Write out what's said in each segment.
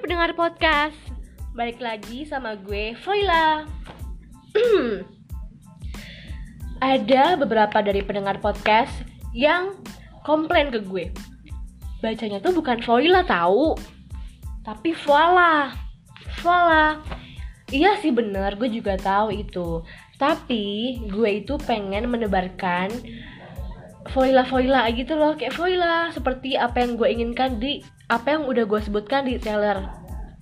pendengar podcast. Balik lagi sama gue, Foila. Ada beberapa dari pendengar podcast yang komplain ke gue. Bacanya tuh bukan Foila tahu Tapi Voila Voila Iya sih bener, gue juga tahu itu. Tapi gue itu pengen menebarkan Voila-voila gitu loh. Kayak Voila Seperti apa yang gue inginkan di Apa yang udah gue sebutkan di trailer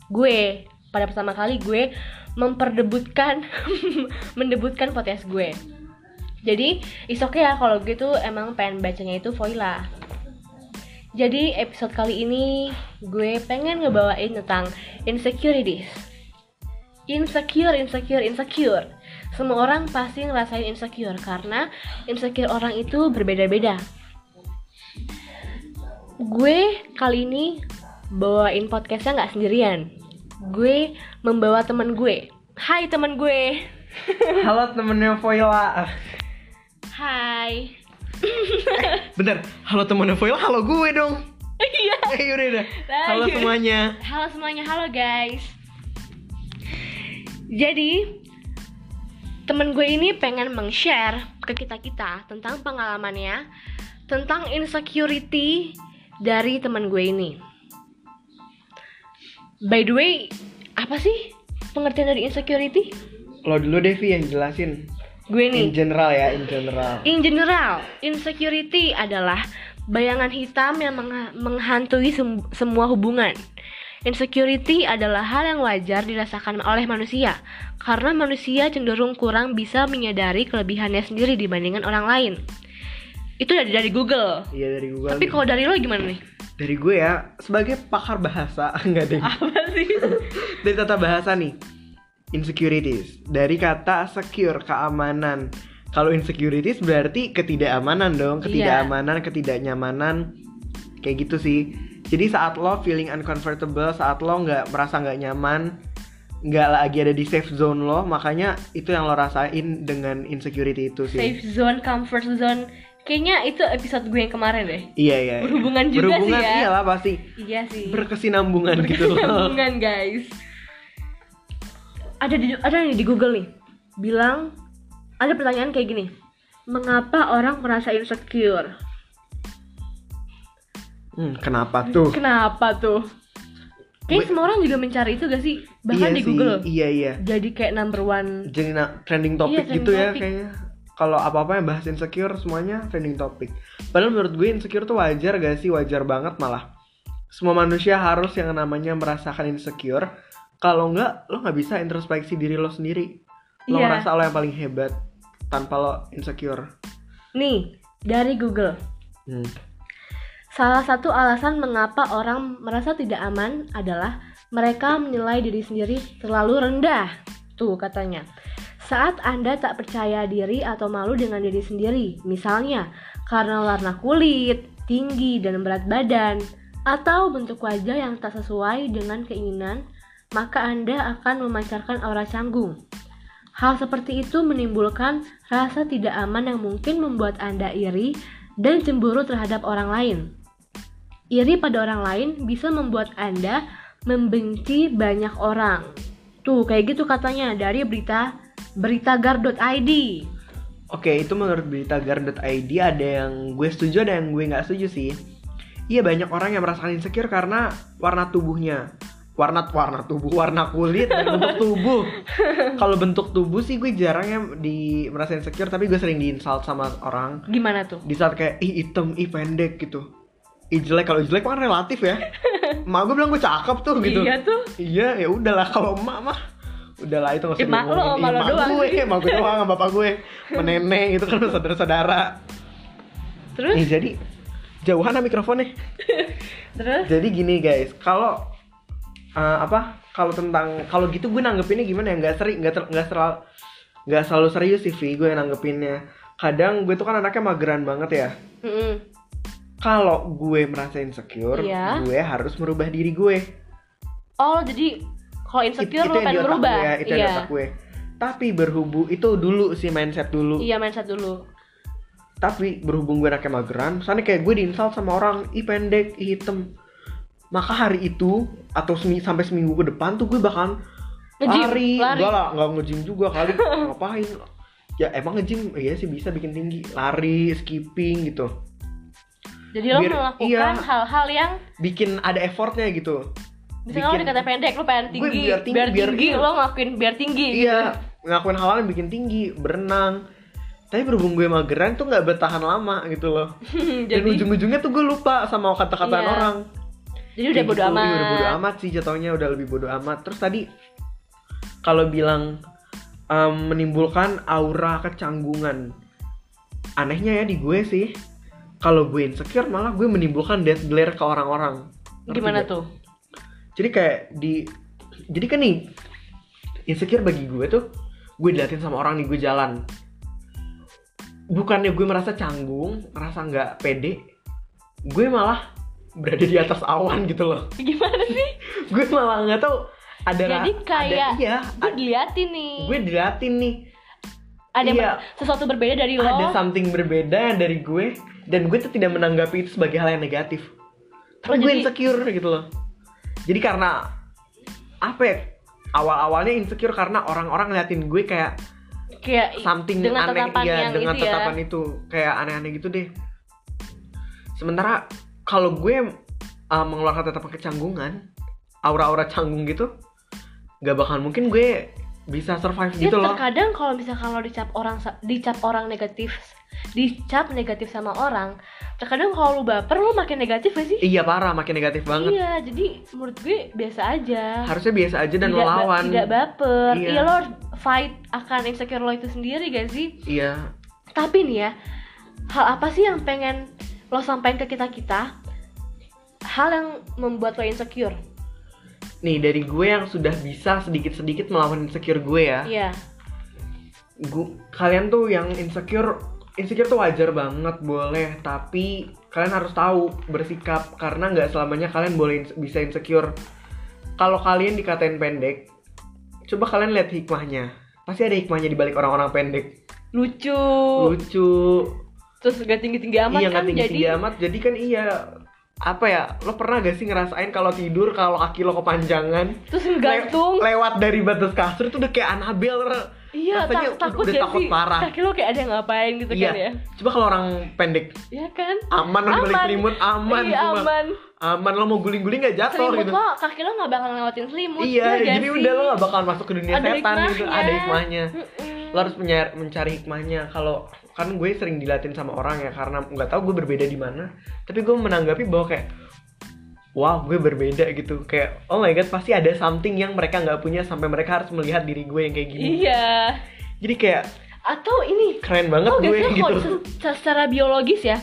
gue Pada pertama kali gue Memperdebutkan Mendebutkan podcast gue. Jadi is okay ya kalau gue tuh emang pengen bacanya itu Voila Jadi episode kali ini Gue pengen ngebawain tentang Insecurities. Insecure, insecure, insecure. Semua orang pasti ngerasain insecure karena insecure orang itu berbeda-beda. Gue kali ini bawain podcastnya nggak sendirian. Gue membawa temen gue. Hai temen gue. Halo temennya Voila Hai. Bener, halo temennya Voila, halo gue dong Iya. Eh yaudah udah Halo semuanya Halo semuanya, halo guys. Jadi temen gue ini pengen meng-share ke kita-kita tentang pengalamannya tentang insecurity dari temen gue ini. By the way, apa sih pengertian dari insecurity? Lo dulu Devi yang jelasin Gue nih. In general ya, in general In general, insecurity adalah bayangan hitam yang mengha- menghantui sem- semua hubungan. Insecurity adalah hal yang wajar dirasakan oleh manusia karena manusia cenderung kurang bisa menyadari kelebihannya sendiri dibandingkan orang lain. Itu dari dari Google. Iya dari Google Tapi kalau dari lo gimana nih? Dari gue ya, sebagai pakar bahasa Enggak deh Apa sih? Dari tata bahasa nih Insecurities Dari kata secure, keamanan Kalau insecurities berarti ketidakamanan dong Iya. Ketidakamanan, ketidaknyamanan Kayak gitu sih Jadi saat lo feeling uncomfortable Saat lo nggak merasa nggak nyaman nggak lagi ada di safe zone lo Makanya itu yang lo rasain dengan insecurity itu sih Safe zone, comfort zone. Kayaknya itu episode gue yang kemarin deh. Iya iya iya. Berhubungan juga sih Berhubungan, ya. iyalah pasti Iya sih. Berkesinambungan gitu loh Berkesinambungan guys. Ada di ada nih di Google nih. Bilang ada pertanyaan kayak gini. Mengapa orang merasa insecure? hmm, Kenapa tuh? Kenapa tuh? Kayak Gue- semua orang juga mencari itu gak sih? Bahkan iya di sih, Google. Iya iya Jadi kayak number one. jadi na- trending topik Iya, gitu trending ya topic. kayaknya kalau apa-apa yang bahas insecure semuanya trending topik padahal menurut gue insecure tuh wajar gak sih wajar banget malah semua manusia harus yang namanya merasakan insecure kalau nggak lo nggak bisa introspeksi diri lo sendiri lo Iya. ngerasa lo yang paling hebat tanpa lo insecure Nih, dari Google. hmm. Salah satu alasan mengapa orang merasa tidak aman adalah mereka menilai diri sendiri terlalu rendah. Tuh katanya. Saat Anda tak percaya diri atau malu dengan diri sendiri, misalnya karena warna kulit, tinggi dan berat badan, atau bentuk wajah yang tak sesuai dengan keinginan, maka Anda akan memancarkan aura canggung. Hal seperti itu menimbulkan rasa tidak aman yang mungkin membuat Anda iri dan cemburu terhadap orang lain. Iri pada orang lain bisa membuat Anda membenci banyak orang. Tuh, kayak gitu katanya dari berita beritagar.id. Oke, itu menurut beritagar.id ada yang gue setuju, ada yang gue nggak setuju sih. Iya banyak orang yang merasakan insecure karena warna tubuhnya, warna warna tubuh, warna kulit dan bentuk tubuh. Kalau bentuk tubuh sih gue jarang ya di merasa insecure, tapi gue sering diinsult sama orang. Gimana tuh? Di saat kayak ih hitam, ih pendek gitu. Ih jelek, kalau jelek kan relatif ya. Emak gue bilang gue cakep tuh gitu. Iya tuh. Iya, ya udahlah kalau emak mah udahlah itu nggak usah Emak lo, emak lo doang gue, emak gue doang, sama bapak gue, meneneng itu kan saudara-saudara. Terus? Nih jadi jauhan lah mikrofonnya. Terus? Jadi gini guys, kalau eh, apa? Kalau tentang kalau gitu gue nanggepinnya gimana ya? Nggak sering, nggak ter- nggak selalu nggak selalu serius sih, Vi, gue nanggepinnya. Kadang gue tuh kan anaknya mageran banget ya. Mm-mm. Kalau gue merasa insecure, Iya. gue harus merubah diri gue. Oh, jadi kalau It- insecure lo yang pengen berubah. gue ya, itu yang iya. otak gue. Tapi berhubung itu dulu sih mindset dulu. Iya, mindset dulu. Tapi berhubung gue anaknya mageran, misalnya kayak gue diinsult sama orang, ih pendek, ih hitam. maka hari itu atau semi, sampai seminggu ke depan tuh gue Nge-gym, lari, lari. Enggak lah, nggak nge-gym juga kali ngapain ya emang nge-gym iya sih bisa bikin tinggi lari skipping gitu Jadi lo Biar- melakukan iya. hal-hal yang bikin ada effortnya gitu misalnya lo Bikin- dikata pendek, lo pengen Gue tinggi, biar tinggi, biar tinggi, lo ngelakuin biar tinggi. iya ngelakuin hal-hal yang bikin tinggi berenang tapi berhubung gue mageran tuh nggak bertahan lama gitu loh dan jadi, ujung-ujungnya tuh gue lupa sama kata-kataan Iya. orang jadi udah bodo gitu. amat. Iya, udah bodo amat sih jatuhnya udah lebih bodo amat terus tadi kalau bilang em, menimbulkan aura kecanggungan anehnya ya di gue sih kalau gue insecure malah gue menimbulkan death glare ke orang-orang Gimana gak? tuh? Jadi kayak di jadi kan nih insecure bagi gue tuh gue diliatin sama orang nih gue jalan bukannya gue merasa canggung merasa nggak pede gue malah berada di atas awan gitu loh Gimana sih? gue malah nggak tahu ada Jadi ada- kayak iya gue diliatin nih. gue diliatin nih ada iya. sesuatu berbeda dari lo. ada something berbeda dari gue dan gue tuh tidak menanggapi itu sebagai hal yang negatif Oh, tapi gue jadi- insecure gitu loh jadi karena apa ya awal-awalnya insecure karena orang-orang ngeliatin gue kayak kayak something dengan aneh iya, yang dengan itu ya. tatapan itu kayak aneh-aneh gitu deh sementara kalau gue uh, mengeluarkan tatapan kecanggungan aura-aura canggung gitu gak bakal mungkin gue bisa survive Ya, gitu loh. terkadang kalau misalkan lo dicap orang dicap orang negatif dicap negatif sama orang terkadang kalau lo baper lo makin negatif gak sih? Iya parah makin negatif banget. Iya jadi menurut gue biasa aja. Harusnya biasa aja dan tidak, ba- melawan tidak baper. Iya. iya. lo fight akan insecure lo itu sendiri gak sih? Iya. Tapi nih ya hal apa sih yang pengen lo sampaikan ke kita kita hal yang membuat lo insecure nih dari gue yang sudah bisa sedikit-sedikit melawan insecure gue ya. Iya. Gu- kalian tuh yang insecure insecure tuh wajar banget boleh. Tapi kalian harus tahu bersikap karena nggak selamanya kalian boleh bisa insecure. Kalau kalian dikatain pendek coba kalian lihat hikmahnya. Pasti ada hikmahnya di balik orang-orang pendek. Lucu. Lucu. Terus gak tinggi tinggi amat iya kan nggak tinggi jadi? tinggi amat. Jadi kan iya apa ya lo pernah gak sih ngerasain kalau tidur kalau kaki lo kepanjangan terus le- ngegantung lewat dari batas kasur itu udah kayak Annabelle Iya, Rasanya tak- takut udah takut sih? parah. Kaki lo kayak ada yang ngapain gitu iya kan ya? coba kalau orang pendek Iya kan? aman lo balik selimut aman iya, cuma aman. aman lo mau guling-guling gak jatuh Selimut gitu lo, kaki lo gak bakal ngelewatin selimut iya ya jadi sih? udah lo gak bakal masuk ke dunia Ada setan gitu hikmahnya. ada hikmahnya Mm-mm. lo harus menyar- mencari hikmahnya kalau kan gue sering dilatin sama orang ya karena nggak tahu gue berbeda di mana tapi gue menanggapi bahwa kayak wow gue berbeda gitu. Kayak oh my god pasti ada something yang mereka nggak punya sampai mereka harus melihat diri gue yang kayak gini. Iya. Jadi kayak Atau ini keren banget Lo gue gitu. secara biologis ya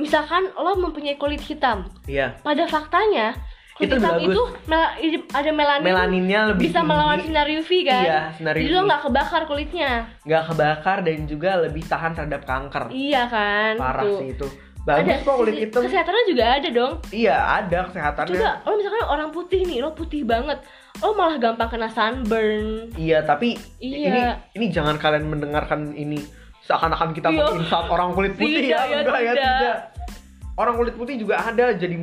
Misalkan lo mempunyai kulit hitam. Iya. Pada faktanya Itu hitam bagus. itu mela- ada melanin melaninnya lebih Bisa melawan tinggi, sinar UV kan Iya, sinar Jadi UV. lo gak kebakar kulitnya nggak kebakar dan juga lebih tahan terhadap kanker Iya kan parah tuh. sih itu bagus kok kulit hitam Kesehatannya juga ada dong iya ada kesehatannya Coba lo misalkan orang putih nih, lo putih banget Lo malah gampang kena sunburn Iya, tapi Iya. ini ini jangan kalian mendengarkan ini seakan-akan kita Iya. menginsult orang kulit putih Tidak, ya, ya, enggak ya, tidak. tidak. Orang kulit putih juga ada, jadi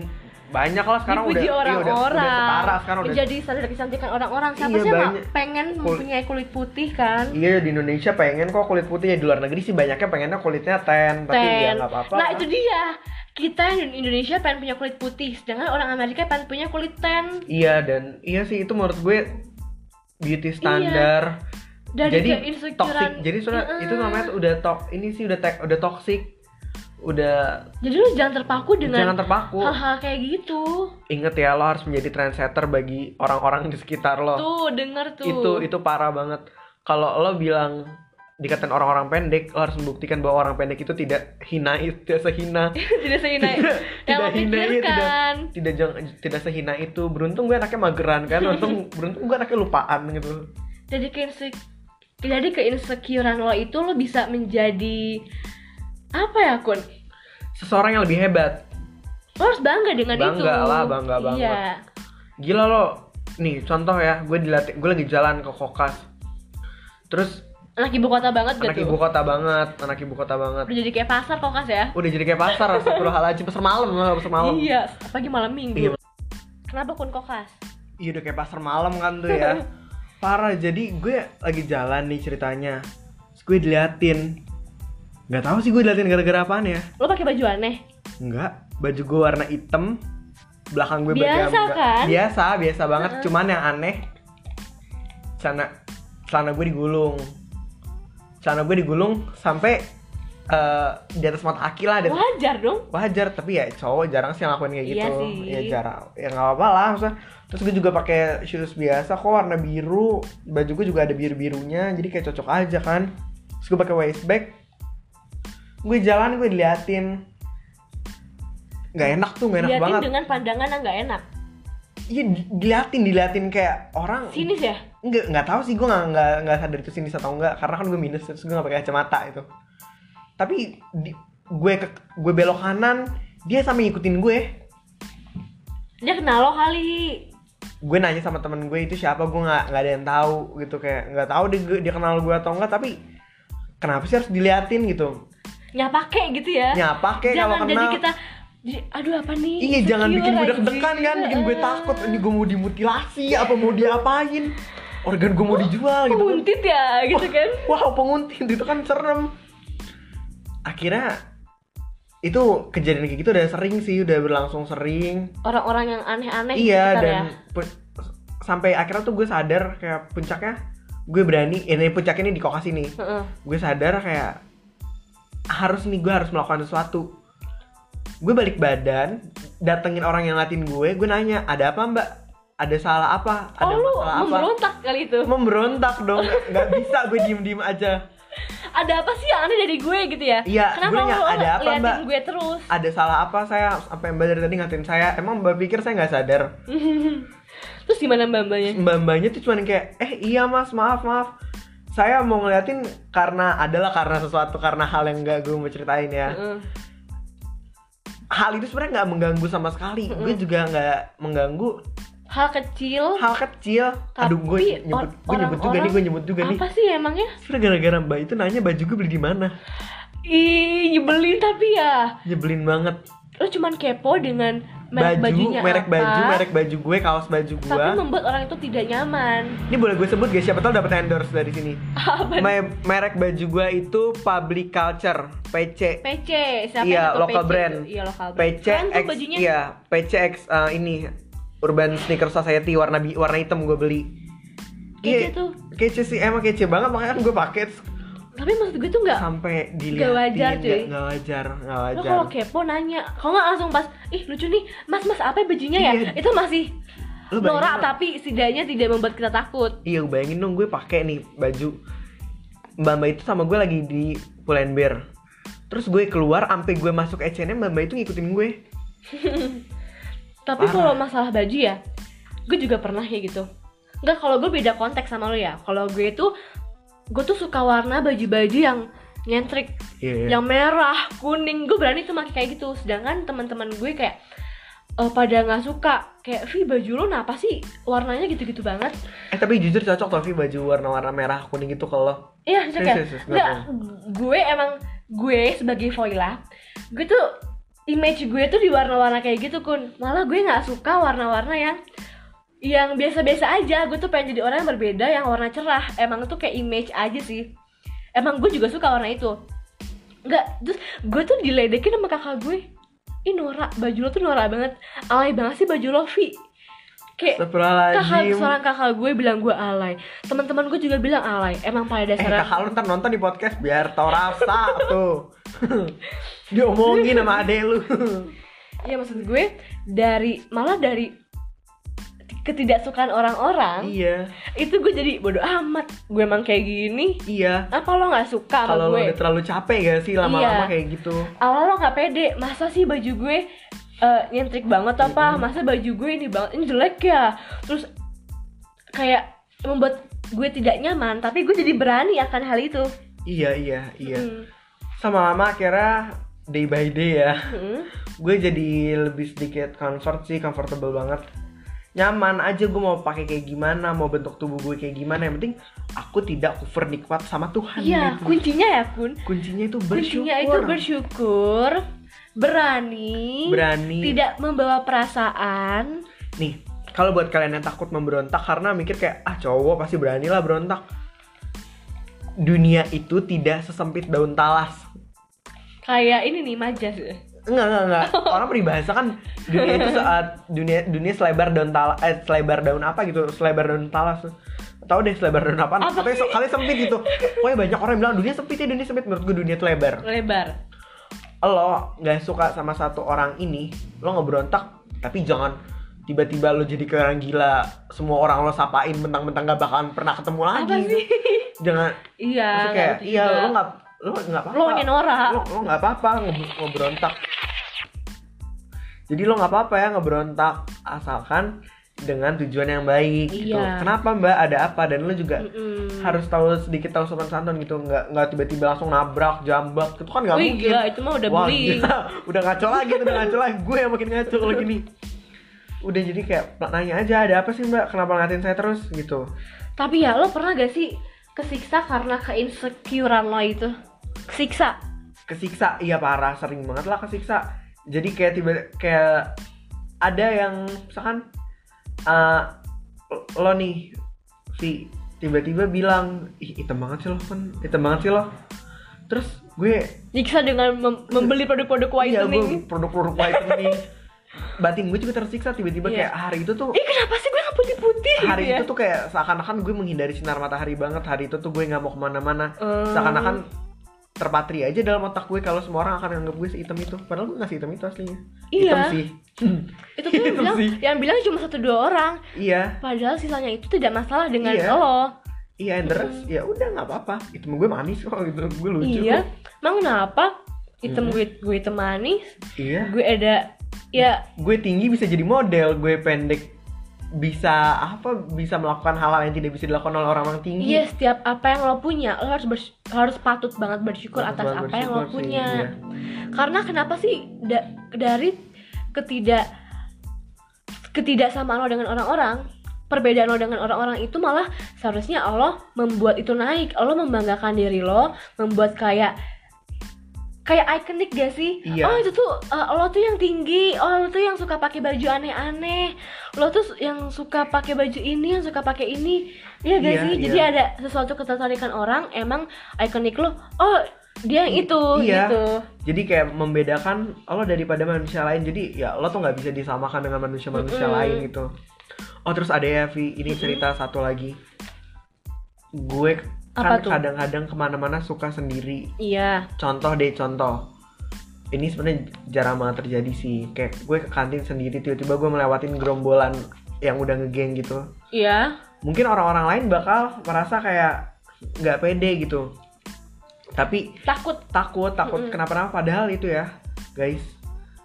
banyak lah sekarang Dipuji udah, iya, udah, orang-orang udah setara sekarang udah. Menjadi standar kecantikan orang-orang Siapa Iya, sih banyak. pengen mempunyai kulit putih kan Iya di Indonesia pengen kok kulit putih ya di luar negeri sih banyaknya pengennya kulitnya tan, tapi ya Ten. nggak apa-apa. Nah itu dia Kita di Indonesia pengen punya kulit putih Sedangkan orang Amerika pengen punya kulit tan Iya dan iya sih itu menurut gue beauty standar. Dari jadi toxic. Jadi sudah Heeh. itu namanya udah tok ini sih udah tek- udah toxic. Udah Jadi lu jangan terpaku dengan jangan terpaku. hal-hal kayak gitu Ingat ya lo harus menjadi trendsetter bagi orang-orang di sekitar lo. Tuh denger tuh Itu itu parah banget. Kalau lo bilang dikatain orang-orang pendek, lo harus membuktikan bahwa orang pendek itu tidak hina, tidak sehina. Tidak sehina tidak tidak hina ya, tidak tidak jang- tidak sehina itu. Beruntung gue anaknya mageran kan, beruntung beruntung gue anaknya lupaan gitu. Jadi keinsek jadi keinsecurean lo itu lo bisa menjadi apa ya kun? Seseorang yang lebih hebat. Lo harus bangga dengan itu. Bangga lah, bangga banget. Iya. Gila lo. Nih, contoh ya, gue dilatih gue lagi jalan ke Kokas. Terus Anak ibu kota banget anak gitu. ibu kota banget, anak ibu kota banget. Udah jadi kayak pasar kokas ya. Udah jadi kayak pasar, astagfirullahaladzim, pasar malam, pasar malam. Iya, apalagi malam minggu. Iya. Kenapa kun kok kelas? Iya udah kayak pasar malam kan tuh ya Parah jadi gue lagi jalan nih ceritanya Terus gue diliatin Gak tahu sih gue diliatin gara-gara apaan ya Lo pakai baju aneh? Enggak Baju gue warna hitam Belakang gue Biasa kan? Biasa, biasa banget Heeh. Cuman yang aneh Celana Celana gue digulung Celana gue digulung sampai eh, di atas mata kaki lah atas- Wajar dong. wajar tapi ya cowok jarang sih ngelakuin kayak gitu Iya sih. ya jarang ya nggak apa-apa lah maksudnya terus gue juga pakai shoes biasa kok warna biru baju gue juga ada biru birunya jadi kayak cocok aja kan terus gue pakai waist bag gue jalan gue diliatin nggak enak tuh nggak enak banget dengan pandangan yang nggak enak. iya di- diliatin diliatin kayak orang Sinis ya? nggak nggak tahu sih gue nggak nggak nggak sadar itu sinis atau enggak karena kan gue minus terus gue nggak pakai kacamata itu tapi di, gue ke, gue belok kanan dia sampai ngikutin gue Dia kenal lo kali. gue nanya sama temen gue itu siapa gue nggak nggak ada yang tahu gitu kayak nggak tahu dia, dia kenal gue atau enggak tapi kenapa sih harus diliatin gitu Nyapa kek gitu ya. nyapa kayak kalau Jangan jadi kenal kita jadi, aduh apa nih? iya jangan bikin gue deg-degan kan bikin gue takut ini gue mau dimutilasi apa mau diapain organ gue mau dijual gitu kan. Penguntit ya gitu kan. wow penguntit itu kan serem akhirnya itu kejadian kayak gitu udah sering sih udah berlangsung sering Orang-orang yang aneh-aneh iya dan ya. sampai akhirnya tuh gue sadar kayak puncaknya gue berani ini puncaknya ini di kokas ini gue sadar kayak harus nih gue harus melakukan sesuatu gue balik badan datengin orang yang ngatin gue gue nanya ada apa mbak ada salah apa ada Oh lu masalah apa memberontak kali itu. memberontak dong nggak bisa gue diem diem aja Ada apa sih yang aneh dari gue gitu ya? Iya, Kenapa gue nanya, ada apa, Mbak? gue terus? ada salah apa saya sampai mbak dari tadi ngatain saya emang mbak pikir saya nggak sadar terus gimana mbak-mbaknya? mbak mbaknya tuh cuman kayak eh iya mas maaf maaf saya mau ngeliatin karena adalah karena sesuatu karena hal yang gak gue mau ceritain ya Heeh. hal itu sebenarnya nggak mengganggu sama sekali gue juga nggak mengganggu Hal kecil. hal kecil Tapi aduh gue nyebut gue nyebut juga nih gue nyebut juga nih Apa sih emangnya? sebenarnya gara-gara mbak itu nanya baju gue beli di mana Ih, nyebelin tapi ya. nyebelin banget Lo cuman kepo dengan merek baju bajunya merek apa, baju merek baju gue kaos baju gue Tapi membuat orang itu tidak nyaman. ini boleh gue sebut guys siapa tahu dapat endorse dari sini Apa? Me- merek baju gue itu Public Culture PC PC, siapa iya yang tahu local PC? brand Iya, lokal brand. PC Keren X bajunya. iya PC X eh, ini Urban Sneaker Society warna bi- warna hitam gue beli Kece tuh. kece sih emang kece banget makanya kan gue pakai Tapi maksud gue tuh nggak sampai dilihatin wajar, cuy. nggak- nggak wajar lo wajar. kalau kepo nanya kalau nggak langsung pas ih lucu nih mas mas apa ya bajunya ya? Iya. itu masih Lu norak tapi setidaknya tidak membuat kita takut. Iya bayangin dong gue pakai nih baju. Mbak mbak itu sama gue lagi di Pull&Bear terus gue keluar sampai gue masuk H&M mbak mbak itu ngikutin gue. Tapi kalau masalah baju ya gue juga pernah kayak gitu. Enggak kalau gue beda konteks sama lo ya. Kalau gue itu gue tuh suka warna baju-baju yang nyentrik Iya, iya. yang merah kuning gue berani tuh pakai kayak gitu sedangkan teman-teman gue kayak eh, pada nggak suka kayak Vi baju lo kenapa sih warnanya gitu-gitu banget eh tapi jujur cocok tapi baju warna-warna merah kuning itu kalau Iya, cocok ya. Nggak gue emang gue sebagai Voila, gue tuh image gue tuh di warna-warna kayak gitu kun. Malah gue nggak suka warna-warna yang yang biasa-biasa aja. Gue tuh pengen jadi orang yang berbeda, yang warna cerah. Emang tuh kayak image aja sih. Emang gue juga suka warna itu. Enggak, terus gue tuh diledekin sama kakak gue. Ih Nora, baju lo tuh Nora banget. Alay banget sih baju lo, Vi. Kayak kakak seorang kakak gue bilang gue alay teman-teman gue juga bilang alay emang pada Eh dasarnya kakak lu ntar nonton di podcast biar tau rasa tuh Diomongin sama adek lu Iya maksud gue dari malah dari ketidaksukaan orang-orang Iya. itu gue jadi bodoh amat. Gue emang kayak gini. Iya. Apa lo nggak suka Kalau gue? udah terlalu capek gak sih? Lama-lama Iya. kayak gitu. Awal lo nggak pede. Masa sih baju gue eh, nyentrik banget apa? Masa baju gue ini banget ini jelek ya? Terus kayak membuat gue tidak nyaman tapi gue jadi berani akan hal itu. Iya iya iya. Hmm. Sama lama akhirnya day by day ya. Hmm. Gue jadi lebih sedikit comfort sih Comfortable banget Nyaman aja gue mau pakai kayak gimana Mau bentuk tubuh gue kayak gimana. Yang penting aku tidak over nikmat sama Tuhan iya gitu. kuncinya ya kun. Kuncinya itu bersyukur kuncinya itu bersyukur. berani Berani. tidak membawa perasaan. Nih kalau buat kalian yang takut memberontak karena mikir kayak ah cowok pasti berani lah berontak. Dunia itu tidak sesempit daun talas. Kayak ini nih majas. Enggak enggak enggak. Orang peribahasa kan dunia itu saat dunia dunia selebar daun talas eh, selebar daun apa gitu selebar daun talas. Tahu deh selebar daun apa, Apa katanya kali sempit gitu. Pokoknya banyak orang yang bilang dunia sempit ya dunia sempit. Menurut gue dunia itu lebar. Lebar. lo nggak suka sama satu orang ini lo ngeberontak tapi jangan tiba-tiba lo jadi kayak orang gila semua orang lo sapain mentang-mentang gak bakalan pernah ketemu lagi Apa sih? jangan. Iya. kayak iya lo nggak lo nggak apa-apa. Lo hanya norak. lo lo nggak apa-apa nge- ngeberontak jadi lo nggak apa-apa ya ngeberontak asalkan dengan tujuan yang baik gitu. Iya. kenapa mbak? Ada apa? Dan lo juga Mm-mm. harus tahu sedikit tahu sopan santun gitu. Nggak nggak tiba-tiba langsung nabrak jambak itu kan nggak mungkin. gila, itu mah udah Wah, bullying. gila. udah ngaco lagi udah ngaco lagi. Gue yang makin ngaco kalau gini udah jadi kayak nanya aja ada apa sih mbak? Kenapa ngatin saya terus? gitu. Tapi ya lo pernah gak sih kesiksa karena keinsecurean lo itu? Kesiksa. kesiksa iya parah sering banget lah kesiksa jadi kayak tiba kayak ada yang misalkan eh, lo nih si tiba-tiba bilang ih hitam banget sih lo kan hitam banget sih lo terus gue Nyiksa dengan mem- membeli produk-produk iya gue whitening. produk-produk whitening batin gue juga tersiksa tiba-tiba Iya. kayak hari itu tuh Ih kenapa sih hari gitu ya? itu tuh kayak seakan-akan gue menghindari sinar matahari banget hari itu tuh gue nggak mau ke mana-mana Hmm. seakan-akan terpatri aja dalam otak gue kalau semua orang akan anggap gue sehitam itu padahal gue nggak sehitam itu aslinya Iya. hitam sih Itu tuh yang Hitam bilang, sih. yang bilang cuma satu dua orang. iya Padahal sisanya itu tidak masalah dengan Iya. lo. iya and the rest, ya udah nggak apa-apa hitam gue manis kok gitu gue lucu Iya. kok. Emang kenapa? Hitam Hmm. gue gue hitam manis, iya gue ada ya gue tinggi bisa jadi model gue pendek bisa apa bisa melakukan hal-hal yang tidak bisa dilakukan oleh orang-orang tinggi Iya, setiap apa yang lo punya, lo harus bers- harus patut banget bersyukur Patut atas banget apa yang lo bersyukur sih, punya. iya. Karena kenapa sih da- dari ketidak ketidaksamaan lo dengan orang-orang, perbedaan lo dengan orang-orang itu malah seharusnya Allah membuat itu naik. Allah membanggakan diri lo, membuat kayak kayak ikonik gak sih? Iya. Oh itu tuh uh, lo tuh yang tinggi, oh lo tuh yang suka pakai baju aneh-aneh, lo tuh yang suka pakai baju ini, yang suka pakai ini, iya gak Iya, sih? Jadi iya. ada sesuatu ketertarikan orang, emang ikonik lo, oh dia yang itu, Iya. gitu. jadi kayak membedakan lo daripada manusia lain jadi ya lo tuh nggak bisa disamakan dengan manusia-manusia Mm-mm. lain gitu oh terus ada ya Vi ini cerita satu lagi gue Apa kan tuh? kadang-kadang ke mana-mana suka sendiri. Iya, contoh deh contoh. Ini sebenarnya jarang banget terjadi sih. Kayak gue ke kantin sendiri tiba-tiba gue melewatin gerombolan yang udah ngegeng gitu. Iya, mungkin orang-orang lain bakal merasa kayak nggak pede gitu. Tapi takut. takut takut Mm-mm. kenapa-napa. Padahal itu ya guys.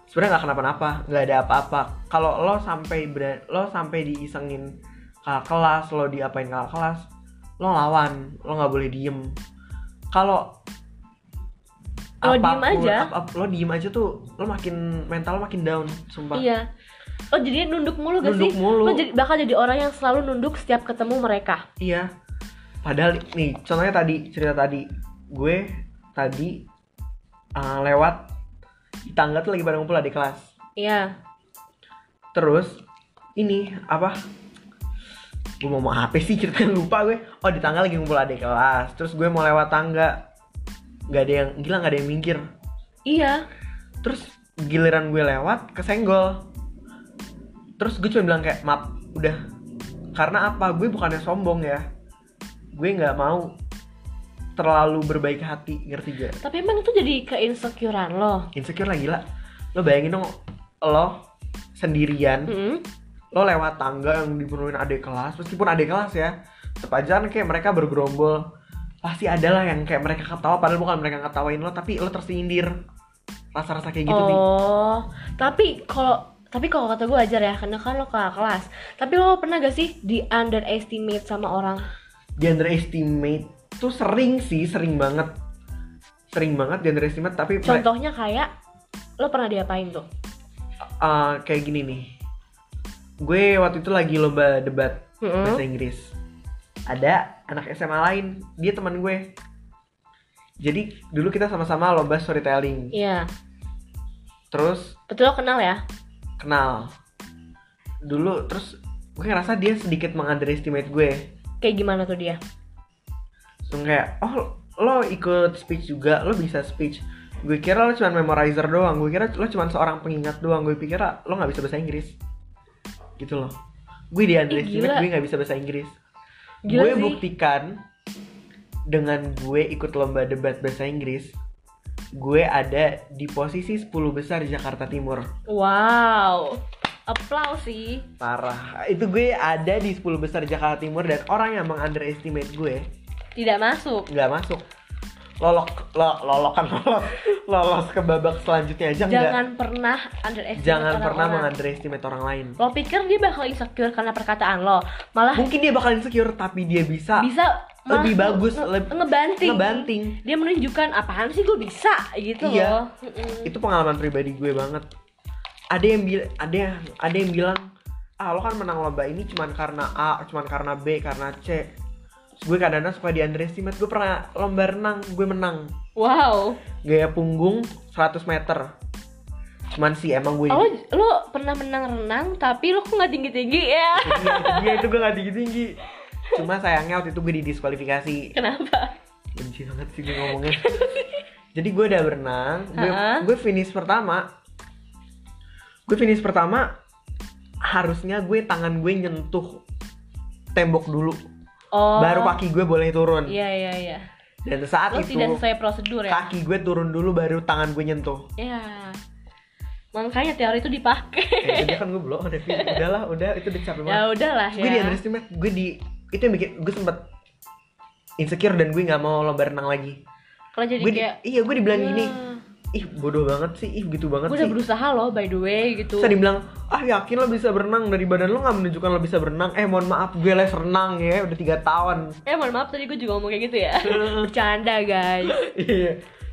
Sebenarnya nggak kenapa-napa nggak ada apa-apa. Kalau lo sampai lo sampai diisengin kakak kelas lo diapain kakak kelas lo lawan lo nggak boleh diem kalau Lo diem aja. ap- ap- lo diem aja tuh lo makin mental lo makin down sumpah Iya. Lo jadi nunduk mulu gak Nunduk sih? mulu. Lo jadi, bakal jadi orang yang selalu nunduk setiap ketemu mereka. Iya. Padahal nih, contohnya tadi cerita tadi, gue tadi uh, lewat di tangga tuh lagi pada ngumpul di kelas. Iya. Terus ini apa? Gue mau mau apa sih ceritanya lupa gue. Oh di tangga lagi ngumpul adik kelas. Terus gue mau lewat tangga, nggak ada yang gila nggak ada yang minggir. Iya. Terus giliran gue lewat kesenggol. Terus gue cuma bilang kayak maaf udah. Karena apa? Gue bukannya sombong ya. Gue nggak mau terlalu berbaik hati, ngerti gak? Tapi emang itu jadi keinsecurean lo. Insecure lah gila. Lo bayangin dong, lo sendirian, Mm-mm. Lo lewat tangga yang dipenuhin adik kelas, meskipun adik kelas ya, sepanjang kayak mereka bergerombol, pasti ada lah yang kayak mereka ketawa, padahal bukan mereka ketawain lo, tapi lo tersindir. Rasa-rasa kayak gitu nih. oh, tapi kalau tapi kalau kata gue ajar ya, karena kan lo ke kelas. Tapi lo pernah gak sih di underestimate sama orang? di underestimate tuh sering sih sering banget sering banget di underestimate tapi Contohnya kayak lo pernah diapain tuh? uh, kayak gini nih gue waktu itu lagi lomba debat Mm-mm. bahasa Inggris ada anak SMA lain dia teman gue jadi dulu kita sama-sama lomba storytelling Iya. terus Betul kenal ya? kenal dulu terus gue ngerasa dia sedikit mengunderestimate gue Kayak gimana tuh dia? Langsung kayak oh lo ikut speech juga lo bisa speech gue kira lo cuma memorizer doang gue kira lo cuma seorang pengingat doang gue pikir lo nggak bisa bahasa Inggris gitu loh gue di underestimate gue nggak bisa bahasa Inggris Gila gue sih. buktikan dengan gue ikut lomba debat bahasa Inggris gue ada di posisi 10 besar Jakarta Timur Wow. Applause sih. parah itu gue ada di 10 besar Jakarta Timur dan orang yang mengunderestimate gue Tidak masuk. nggak masuk lolok lo, lolokan lolos lolos ke babak selanjutnya aja enggak Jangan pernah underestimate jangan pernah orang-orang. mengunderestimate orang lain Lo pikir dia bakal insecure karena perkataan lo? Malah mungkin dia bakal insecure tapi dia bisa, bisa lebih bagus, nge- leb- ngebanting. ngebanting Dia menunjukkan apaan sih gue bisa gitu Iya. loh. Itu pengalaman pribadi gue banget ada yang bilang ada yang ada yang bilang ah lo kan menang lomba ini cuman karena A cuman karena B karena C gue kadang-kadang suka di underestimate gue pernah lomba renang gue menang. Wow. gaya punggung 100 meter. Cuman sih emang gue Lo lo pernah menang renang tapi lo kok nggak tinggi tinggi ya? Iya, itu gue gak tinggi tinggi cuma sayangnya waktu itu gue didiskualifikasi Kenapa? benci banget sih gue ngomongnya. Jadi gue udah berenang gue gue finish pertama. Gue finish pertama harusnya gue tangan gue nyentuh tembok dulu Oh. baru kaki gue boleh turun Iya iya iya. dan saat Lo itu tidak sesuai prosedur ya? kaki gue turun dulu baru tangan gue nyentuh Ya. Makanya teori itu dipakai. ya, udah kan gue belum udah udahlah udah itu udah capek ya banget udahlah gue di ya. underestimate gue di itu yang bikin gue sempet insecure dan gue nggak mau lomba renang lagi Kalau jadi gue di- kayak iya gue dibilang "Ya, gini ih bodoh banget sih. Ih gitu banget gue sih. udah berusaha loh by the way gitu. Terus dibilang ah yakin lo bisa berenang? Dari badan lo nggak menunjukkan lo bisa berenang. Eh mohon maaf gue les renang ya udah tiga tahun. Eh mohon maaf tadi gue juga ngomong kayak gitu ya. Bercanda guys. iya.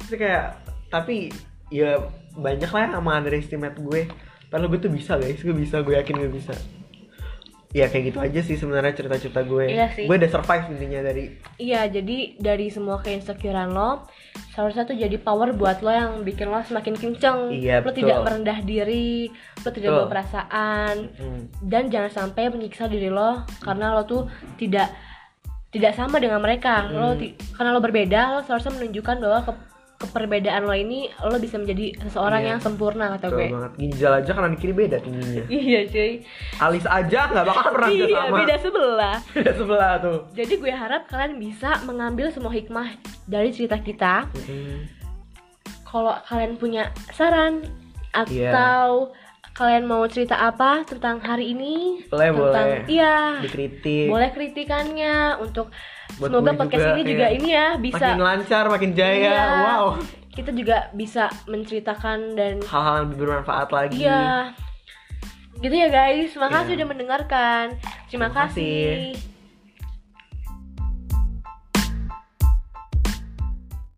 Kayak tapi ya banyak lah yang underestimate gue. Padahal gue tuh bisa guys. Gue bisa gue yakin gue bisa ya kayak gitu aja sih sebenarnya cerita-cerita gue Iya sih. gue udah survive intinya dari Iya jadi dari semua keinsecurean lo seharusnya tuh jadi power buat lo yang bikin lo semakin kenceng. Iya, lo betul. tidak merendah diri, lo tidak Betul. bawa perasaan hmm, dan jangan sampai menyiksa diri lo karena lo tuh tidak tidak sama dengan mereka. Lo Hmm. ti- karena lo berbeda, lo seharusnya menunjukkan bahwa ke, keperbedaan lo ini lo bisa menjadi seseorang Iya. yang sempurna kata betul gue. banget ginjal aja kanan kiri beda tingginya Iya cuy. alis aja nggak bakal pernah Iya sama beda sebelah. beda sebelah tuh Jadi gue harap kalian bisa mengambil semua hikmah dari cerita kita. Hmm. Kalau kalian punya saran Iya. atau kalian mau cerita apa tentang hari ini? Boleh, tentang boleh. iya. dikritik Boleh kritikannya untuk Buat semoga podcast juga, ini juga iya. ini ya bisa makin lancar makin jaya Iya. wow kita juga bisa menceritakan dan hal-hal yang lebih bermanfaat lagi iya gitu ya guys makasih Iya. udah mendengarkan terima Terima kasih. kasih